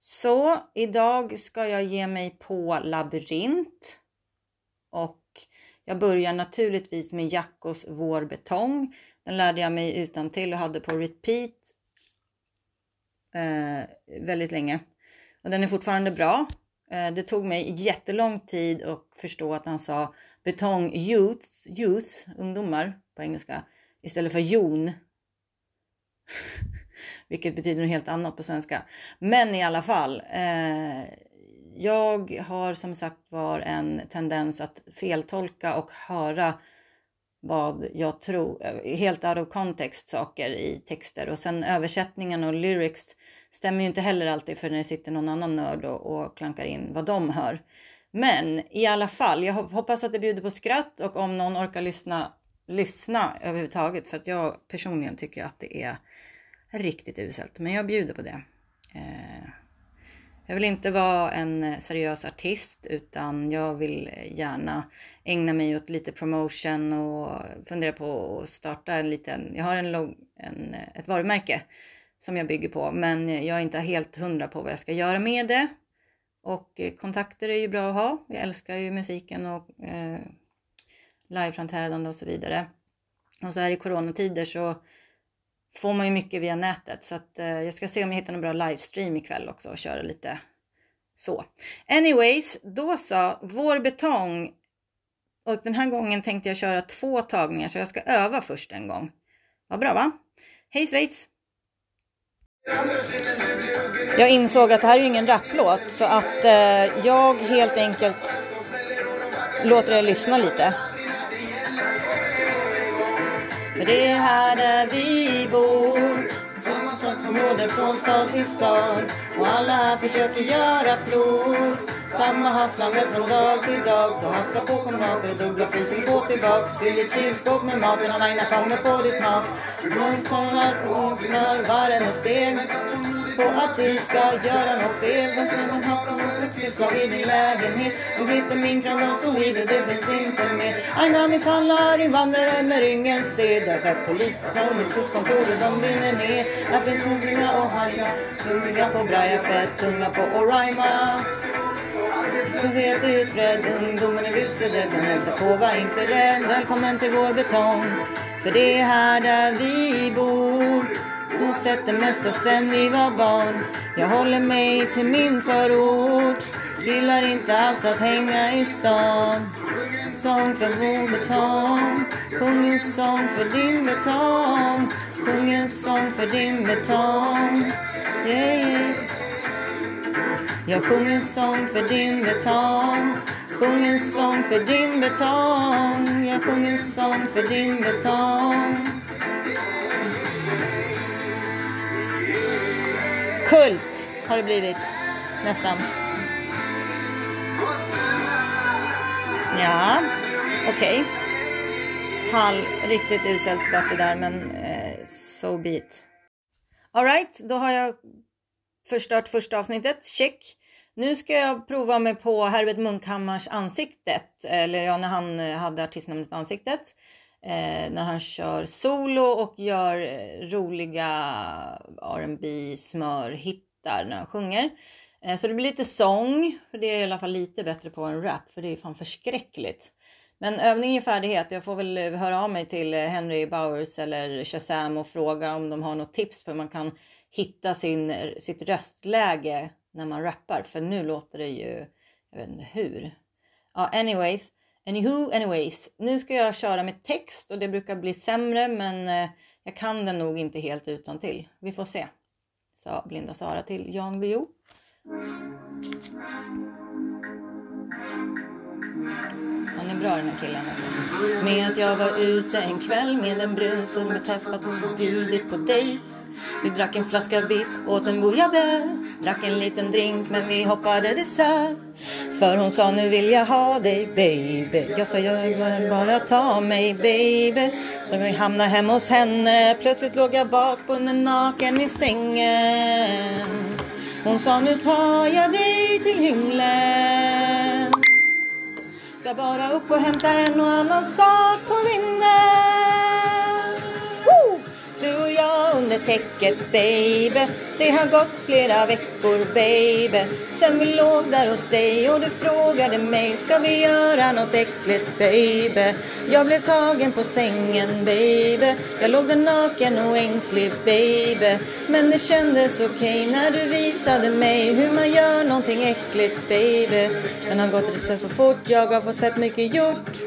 Så idag ska jag ge mig på labyrint och jag börjar naturligtvis med Jackos Vår betong. Den lärde jag mig utan till och hade på repeat eh, väldigt länge. Och den är fortfarande bra. Eh, det tog mig jättelång tid att förstå att han sa betong youth, youth, ungdomar på engelska, istället för jon. Vilket betyder något helt annat på svenska. Men i alla fall. Eh, jag har som sagt var en tendens att feltolka och höra vad jag tror, eh, helt out of context saker i texter och sen översättningen och lyrics stämmer ju inte heller alltid för när det sitter någon annan nörd och, och klankar in vad de hör. Men i alla fall, jag hoppas att det bjuder på skratt och om någon orkar lyssna, lyssna överhuvudtaget för att jag personligen tycker att det är riktigt uselt. Men jag bjuder på det. Eh, jag vill inte vara en seriös artist utan jag vill gärna ägna mig åt lite promotion och fundera på att starta en liten, jag har en, en, ett varumärke som jag bygger på men jag är inte helt hundra på vad jag ska göra med det. Och kontakter är ju bra att ha. Jag älskar ju musiken och eh, liveframträdande och så vidare. Och så här i coronatider så får man ju mycket via nätet så att eh, jag ska se om jag hittar någon bra livestream ikväll också och köra lite så. Anyways, då så, vår betong. Och den här gången tänkte jag köra två tagningar så jag ska öva först en gång. Vad bra va? Hej Schweiz! Jag insåg att det här är ju ingen rapplåt så att eh, jag helt enkelt låter er lyssna lite. För det är här där vi bor. Samma sak som råder från stad till stad. Och alla här försöker göra flos. Samma hasslande från dag till dag. Så hassla på kamrater, dubbla frysen, få tillbaks. Fyll ett kylskåp med maten och Aina kommer på det snart. Långtalar och öppnar varenda steg på att du ska göra något fel. Men har tillslag i din lägenhet. och glitter min kran som lider, det finns inte mer. Aina misshandlar invandrare när ingen ser. Därför poliskontor, SOS-kontoret, de brinner ner. Här finns hungriga och hajar, tunga på braja, fett tunga på Oraima. Arbetslöshet är utbredd, ungdomen är vilseledd. Men hälsa på, var inte rädd. Välkommen till vår betong. För det är här där vi bor och sett det mesta sen vi var barn. Jag håller mig till min förort. Gillar inte alls att hänga i stan. Sång för vår betong. Sjung en sång för din betong. Sjung en sång för din betong. Yeah, yeah. Jag sjunger en sång för din betong. Sjung en sång för din betong. Jag sjunger en sång för din betong. Kult har det blivit. Nästan. Ja, okej. Okay. Hall, riktigt uselt vart det där men eh, so be it. Alright, då har jag förstört första avsnittet. Check. Nu ska jag prova mig på Herbert Munkhammars Ansiktet. Eller ja, när han eh, hade artistnamnet Ansiktet eh, när han kör solo och gör eh, roliga R&B smörhittar när han sjunger. Eh, så det blir lite sång, för det är i alla fall lite bättre på en rap, för det är fan förskräckligt. Men övning är färdighet. Jag får väl eh, höra av mig till eh, Henry Bowers eller Shazam och fråga om de har något tips på hur man kan hitta sin, sitt röstläge när man rappar. För nu låter det ju, jag vet inte hur. Ja, anyways. Anywho, anyways. Nu ska jag köra med text och det brukar bli sämre men eh, jag kan den nog inte helt utan till. Vi får se. Sa Blinda Sara till Jan Guillou. Han är bra den här killen alltså. Med att jag var ute en kväll med en brun som jag träffat och bjudit på dejt. Vi drack en flaska vitt, åt en bouillabaisse. Drack en liten drink men vi hoppade dessert. För hon sa nu vill jag ha dig baby. Jag sa jag vill bara ta mig baby. Så vi hamnade hemma hos henne. Plötsligt låg jag bakbunden naken i sängen. Hon sa nu tar jag dig till himlen. Ska bara upp och hämta en och annan sak på vinden. Woo! Du och jag under täcket baby. Det har gått flera veckor baby Sen vi låg där hos dig och du frågade mig Ska vi göra något äckligt baby? Jag blev tagen på sängen baby. Jag låg där naken och ängslig baby. Men det kändes okej okay när du visade mig Hur man gör någonting äckligt baby. Den har gått rätt så fort, jag har fått fett mycket gjort.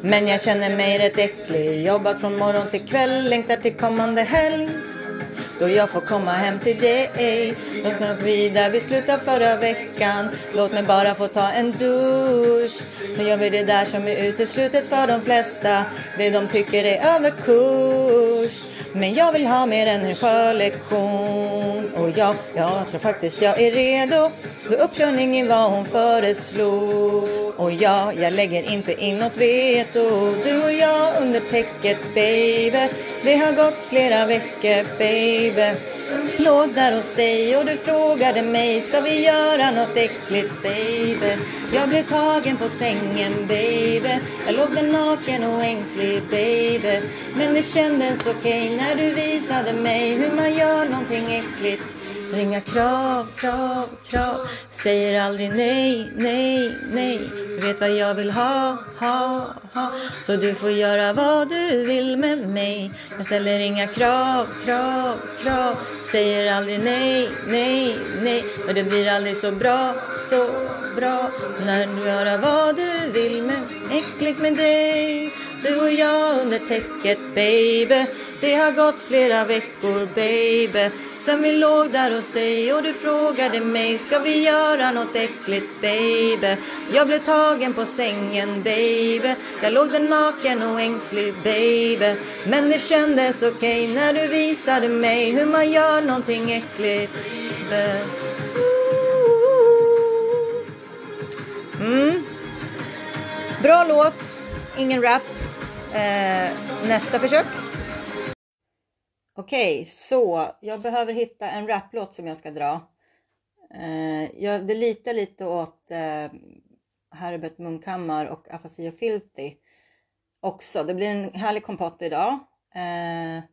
Men jag känner mig rätt äcklig Jobbat från morgon till kväll, längtar till kommande helg då jag får komma hem till dig. Låt mig vi där vi slutade förra veckan. Låt mig bara få ta en dusch. Nu gör vi det där som är uteslutet för de flesta. Det de tycker är överkurs. Men jag vill ha mer än en sjölektion. Och ja, jag tror faktiskt jag är redo. Då uppkörningen var hon föreslog. Och ja, jag lägger inte in något veto. Du och jag under täcket baby. Det har gått flera veckor baby. Låg där hos dig och du frågade mig Ska vi göra något äckligt baby? Jag blev tagen på sängen baby. Jag låg där naken och ängslig baby. Men det kändes okej okay när du visade mig hur man gör någonting äckligt. Inga krav, krav, krav. Säger aldrig nej, nej, nej. Du vet vad jag vill ha, ha, ha. Så du får göra vad du vill med mig. Jag ställer inga krav, krav, krav. Säger aldrig nej, nej, nej. Men det blir aldrig så bra, så bra. När du gör vad du vill med äckligt med dig. Du och jag under täcket baby. Det har gått flera veckor baby. Sen vi låg där hos dig och du frågade mig Ska vi göra något äckligt baby? Jag blev tagen på sängen baby Jag låg där naken och ängslig baby Men det kändes okej okay när du visade mig Hur man gör någonting äckligt baby. Mm. Bra låt, ingen rap. Eh, nästa försök. Okej, okay, så jag behöver hitta en raplåt som jag ska dra. Eh, jag, det litar lite åt eh, Herbert Munkhammar och Afasi och Filthy också. Det blir en härlig kompott idag. Eh,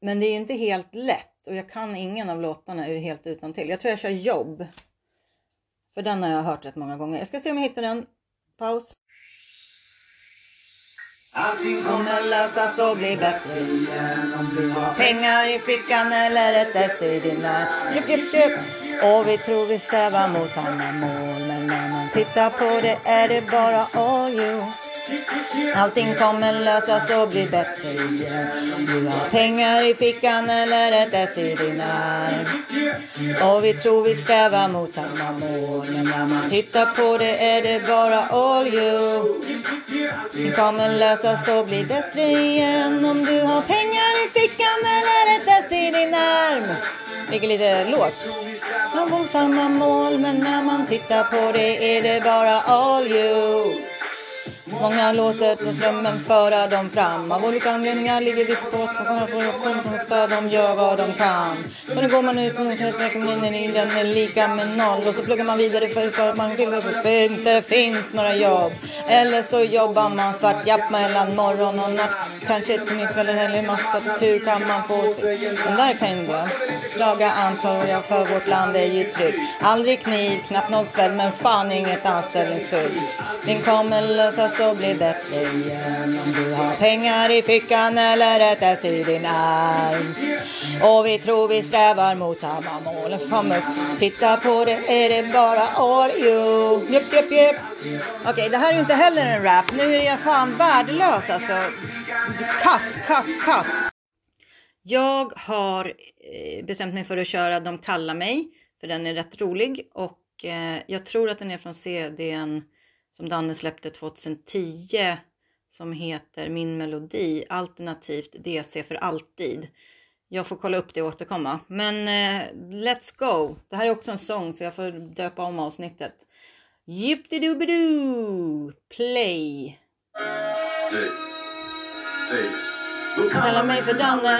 men det är inte helt lätt och jag kan ingen av låtarna helt utan till. Jag tror jag kör jobb. För den har jag hört rätt många gånger. Jag ska se om jag hittar den. Paus. Allting kommer lösas och bli bättre igen om du har pengar i fickan eller ett ess i din jup, jup, jup. Och vi tror vi strävar mot samma mål men när man tittar på det är det bara all you. Allting kommer lösas och bli bättre igen. Du har pengar i fickan eller ett ess i din arm. Och vi tror vi strävar mot samma mål. Men när man tittar på det är det bara all you. Det kommer lösas och bli bättre igen. Om du har pengar i fickan eller ett ess i din arm. Ligger lite lågt. Man mot samma mål men när man tittar på det är det bara all you. Många låter på strömmen föra dem fram. Av olika anledningar ligger vissa på att de gör vad de kan. Så nu går man ut mot ekonomin, den är lika med noll. Och så pluggar man vidare för, för att man vill att det inte finns några jobb. Eller så jobbar man svart japp mellan morgon och natt. Kanske till min eller helg, massa tur kan man få. Den där kan ju gå. Klaga antar jag för vårt land är ju tryggt. Aldrig kniv, knappt någon sväll, men fan inget anställningsskydd. Din kommer lösas alltså, och bli bättre igen om du har pengar i fickan eller ett S i din arm. Och vi tror vi strävar mot samma mål. Kom upp, titta på det, är det bara all you. Jupp, jupp, jupp. Okej, okay, det här är ju inte heller en rap. Nu är jag fan värdelös alltså. Cut, cut, cut. Jag har eh, bestämt mig för att köra De kallar mig, för den är rätt rolig och eh, jag tror att den är från CDn som Danne släppte 2010 som heter Min melodi alternativt DC för alltid. Jag får kolla upp det och återkomma. Men eh, let's go! Det här är också en sång så jag får döpa om avsnittet. Jippidi-doo-doo! Play! Hey. Hey. Kalla mig för Danne.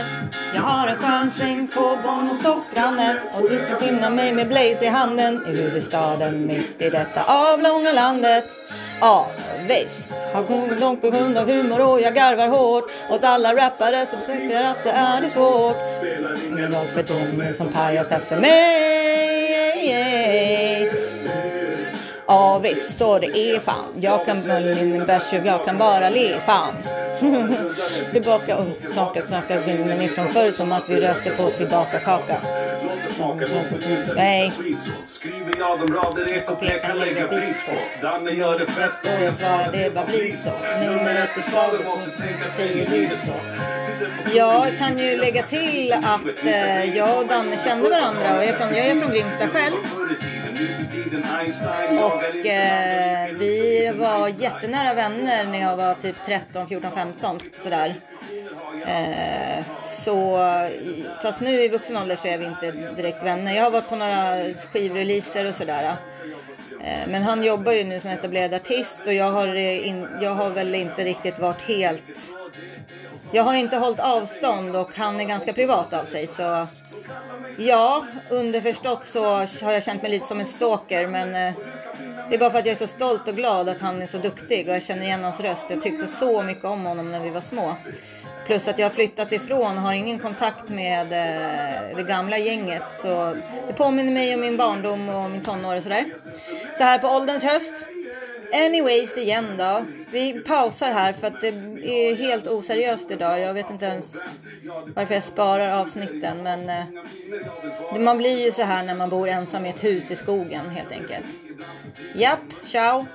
Jag har en skön säng på och granne. Och du kan finna mig med Blaze i handen i huvudstaden mitt i detta avlånga landet. Ja, visst. Har kommit långt på grund av humor och jag garvar hårt åt alla rappare som säger att det är det svårt. Ingen roll för dem som pajasar för mig. Ja visst, så det är fan. Jag kan min bärs jag kan bara le fan. Tillbaka och knaka, knaka minnen ifrån förr som att vi rökte på tillbaka kaka. Nej. Skriver jag de rader ekopek kan lägga beats på. Danne gör det fett och jag svarar det bara blir så. Numret är slaget måste tänka säger livet så. Jag kan ju lägga till att eh, jag och Danne kände varandra och jag är från, jag är från Grimsta själv. Och eh, vi var jättenära vänner när jag var typ 13, 14, 15 sådär. Eh, så, fast nu i vuxen ålder så är vi inte direkt vänner. Jag har varit på några skivreleaser och sådär. Eh, men han jobbar ju nu som etablerad artist och jag har, in, jag har väl inte riktigt varit helt... Jag har inte hållit avstånd och han är ganska privat av sig så Ja, underförstått så har jag känt mig lite som en stalker men eh, det är bara för att jag är så stolt och glad att han är så duktig och jag känner igen hans röst. Jag tyckte så mycket om honom när vi var små. Plus att jag har flyttat ifrån och har ingen kontakt med eh, det gamla gänget. Så det påminner mig om min barndom och min tonår och sådär. Så här på ålderns höst Anyways igen då. Vi pausar här för att det är helt oseriöst idag. Jag vet inte ens varför jag sparar avsnitten. Men eh, man blir ju så här när man bor ensam i ett hus i skogen helt enkelt. Japp, ciao.